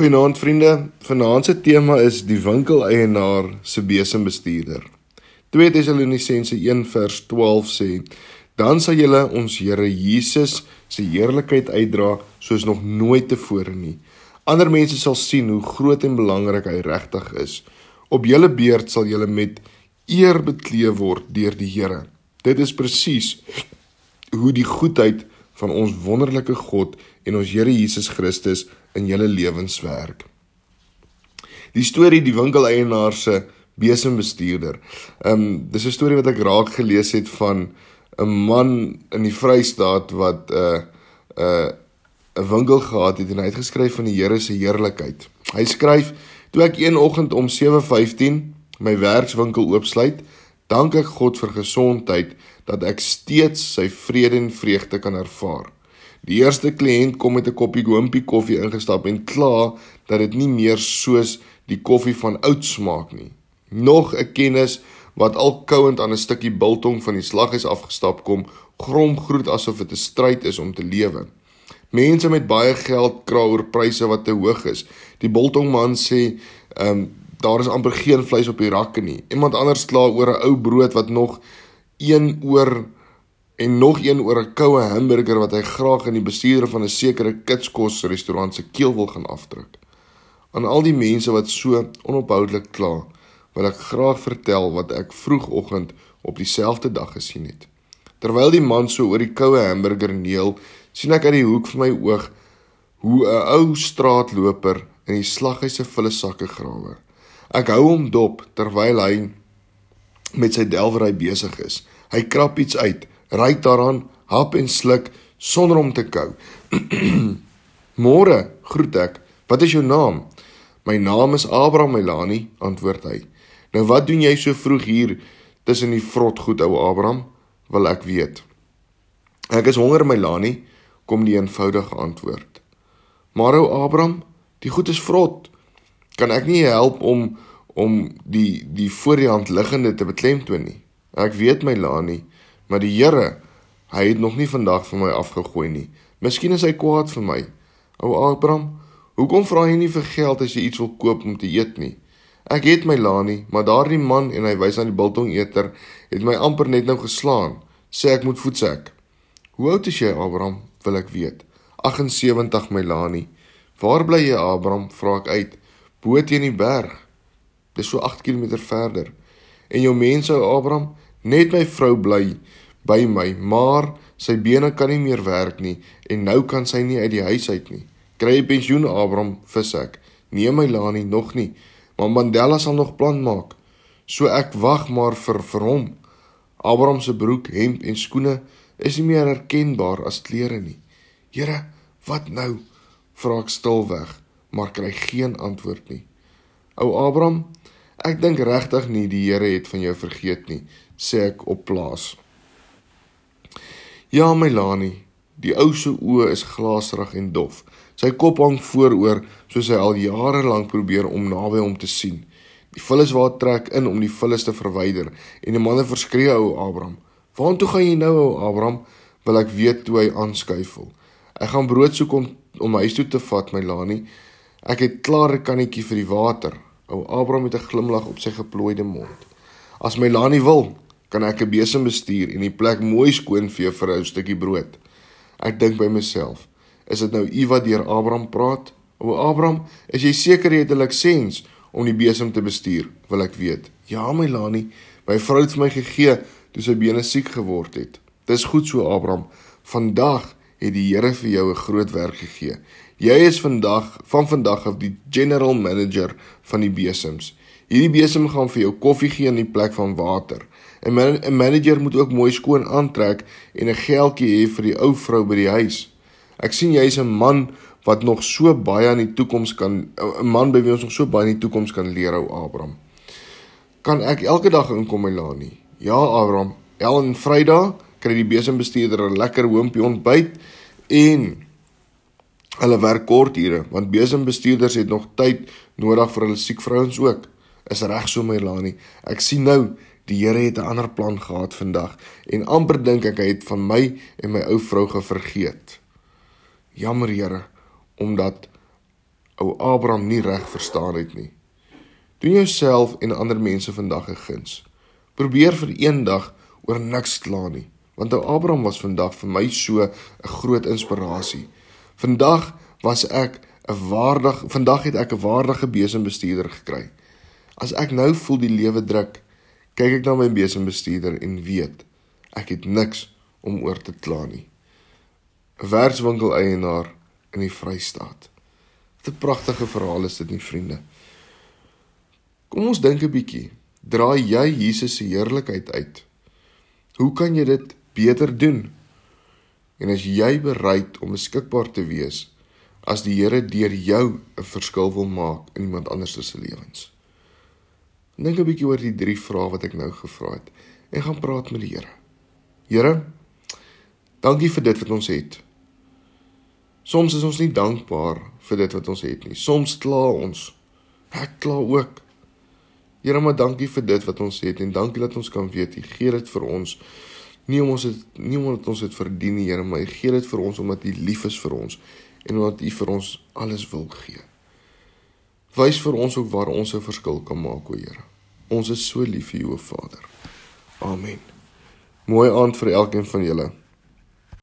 Goeienaand vriende. Vanaand se tema is die winkeleienaar se besembestuurder. 2 Tessalonisense 1 vers 12 sê: Dan sal julle ons Here Jesus se heerlikheid uitdra soos nog nooit tevore nie. Ander mense sal sien hoe groot en belangrik hy regtig is. Op julle beurt sal julle met eer bekleed word deur die Here. Dit is presies hoe die goedheid van ons wonderlike God en ons Here Jesus Christus in julle lewens werk. Die storie die winkeleienaar se besembestuurder. Ehm um, dis 'n storie wat ek raak gelees het van 'n man in die Vrystaat wat 'n uh, 'n uh, 'n winkel gehad het en hy het geskryf van die Here se heerlikheid. Hy skryf: "Toe ek een oggend om 7:15 my werkswinkel oopsluit, dank ek God vir gesondheid dat ek steeds sy vrede en vreugde kan ervaar." Die eerste kliënt kom met 'n koppie Wimpy koffie ingestap en kla dat dit nie meer soos die koffie van oud smaak nie. Nog 'n kennis wat al kouend aan 'n stukkie biltong van die slaghuis afgestap kom, grom groet asof dit 'n stryd is om te lewe. Mense met baie geld kra oor pryse wat te hoog is. Die biltongman sê, "Ehm um, daar is amper geen vleis op die rakke nie." Iemand anders kla oor 'n ou brood wat nog een oor en nog een oor 'n koue hamburger wat hy graag in die bestuurder van 'n sekere kitskos restaurant se keel wil gaan afdruk. Aan al die mense wat so onophoudelik kla, wil ek graag vertel wat ek vroegoggend op dieselfde dag gesien het. Terwyl die man so oor die koue hamburger neel, sien ek uit die hoek van my oog hoe 'n ou straatloper in die slaghuis se volle sakke grawe. Ek hou hom dop terwyl hy met sy delwery besig is. Hy krap iets uit ryk daaraan, hap en sluk sonder om te kou. Môre, groet ek. Wat is jou naam? My naam is Abraham Melani, antwoord hy. Nou wat doen jy so vroeg hier tussen die vrotgoed, ou Abraham? Wil ek weet. Ek is honger, Melani, kom die eenvoudige antwoord. Maar ou Abraham, die goed is vrot. Kan ek nie help om om die die voor die hand liggende te beklemtoon nie? Ek weet Melani, Maar die Here, hy het nog nie vandag van my afgegooi nie. Miskien is hy kwaad vir my. Ou Abraham, hoekom vra jy nie vir geld as jy iets wil koop om te eet nie? Ek het my Lani, maar daardie man en hy wys aan die biltongeter, het my amper net nou geslaan. Sê ek moet voetsek. Hoe oud is jy, Abraham? Wil ek weet. 78 my Lani. Waar bly jy, Abraham? Vra ek uit. Bo teen die berg. Dis so 8 km verder. En jou mense, Abraham, net my vrou bly by my, maar sy bene kan nie meer werk nie en nou kan sy nie uit die huis uit nie. Kry jy pensioen, Abraham? vis ek. Nee my Lani nog nie, maar Mandela sal nog plan maak. So ek wag maar vir vir hom. Abraham se broek, hemp en skoene is nie meer herkenbaar as klere nie. Here, wat nou? vra ek stilweg, maar kry geen antwoord nie. Ou Abraham, ek dink regtig nie die Here het van jou vergeet nie, sê ek op plaas. Ja, Melanie, die ou se oë is glaserig en dof. Sy kop hang vooroor soos hy al jare lank probeer om naby hom te sien. Die vullis waar trek in om die vullis te verwyder en die manne verskree ou Abraham. "Waartoe gaan jy nou, ou Abraham?" wil ek weet toe hy aanskuifel. "Ek gaan brood soek om om huis toe te vat, Melanie. Ek het klaar 'n kannetjie vir die water." Ou Abraham met 'n glimlag op sy geplooide mond. "As Melanie wil, kan ek 'n besem bestuur en die plek mooi skoon vee vir 'n stukkie brood. Ek dink by myself, is dit nou u wat deur Abraham praat? O Abraham, is jy seker jy het 'n lisens om die besem te bestuur? Wil ek weet. Ja, my Lani, my vrou het vir my gegee toe sy bene siek geword het. Dis goed so Abraham. Vandag het die Here vir jou 'n groot werk gegee. Jy is vandag van vandag af die general manager van die besems. Hierdie besem gaan vir jou koffie gee in die plek van water. 'n man, Manager moet ook mooi skoon aantrek en 'n geldjie hê vir die ou vrou by die huis. Ek sien jy's 'n man wat nog so baie aan die toekoms kan 'n man by wie ons nog so baie in die toekoms kan leer ou Abraham. Kan ek elke dag inkom my Lani? Ja Abraham, el en Vrydag kry die besembestuurder 'n lekker hoompie ontbyt en hulle werk kort ure want besembestuurders het nog tyd nodig vir hulle siek vrouens ook. Is reg so my Lani. Ek sien nou Die Here het 'n ander plan gehad vandag en amper dink ek hy het van my en my ou vrou gevergeet. Jammer Here, omdat ou Abraham nie reg verstaan het nie. Doen jouself en ander mense vandag 'n guns. Probeer vir eendag oor niks kla nie, want ou Abraham was vandag vir my so 'n groot inspirasie. Vandag was ek 'n waardig vandag het ek 'n waardige besembestuurder gekry. As ek nou voel die lewe druk, kyk ek na my besembestuurder en weet ek het niks om oor te kla nie. 'n Werkswinkel eienaar in die Vrystaat. Wat 'n pragtige verhaal is dit nie, vriende? Kom ons dink 'n bietjie. Draai jy Jesus se heerlikheid uit? Hoe kan jy dit beter doen? En as jy bereid om beskikbaar te wees as die Here deur jou 'n verskil wil maak in iemand anders se lewens? Dink 'n bietjie oor die drie vrae wat ek nou gevra het en gaan praat met die Here. Here, dankie vir dit wat ons het. Soms is ons nie dankbaar vir dit wat ons het nie. Soms kla ons. Ek kla ook. Here, maar dankie vir dit wat ons het en dankie dat ons kan weet U gee dit vir ons. Nie om ons het nie omdat ons dit verdien nie, Here, maar U gee dit vir ons omdat U lief is vir ons en omdat U vir ons alles wil gee. Wys vir ons ook waar ons 'n verskil kan maak, o Here. Ons is so lief vir U, o Vader. Amen. Mooi aand vir elkeen van julle.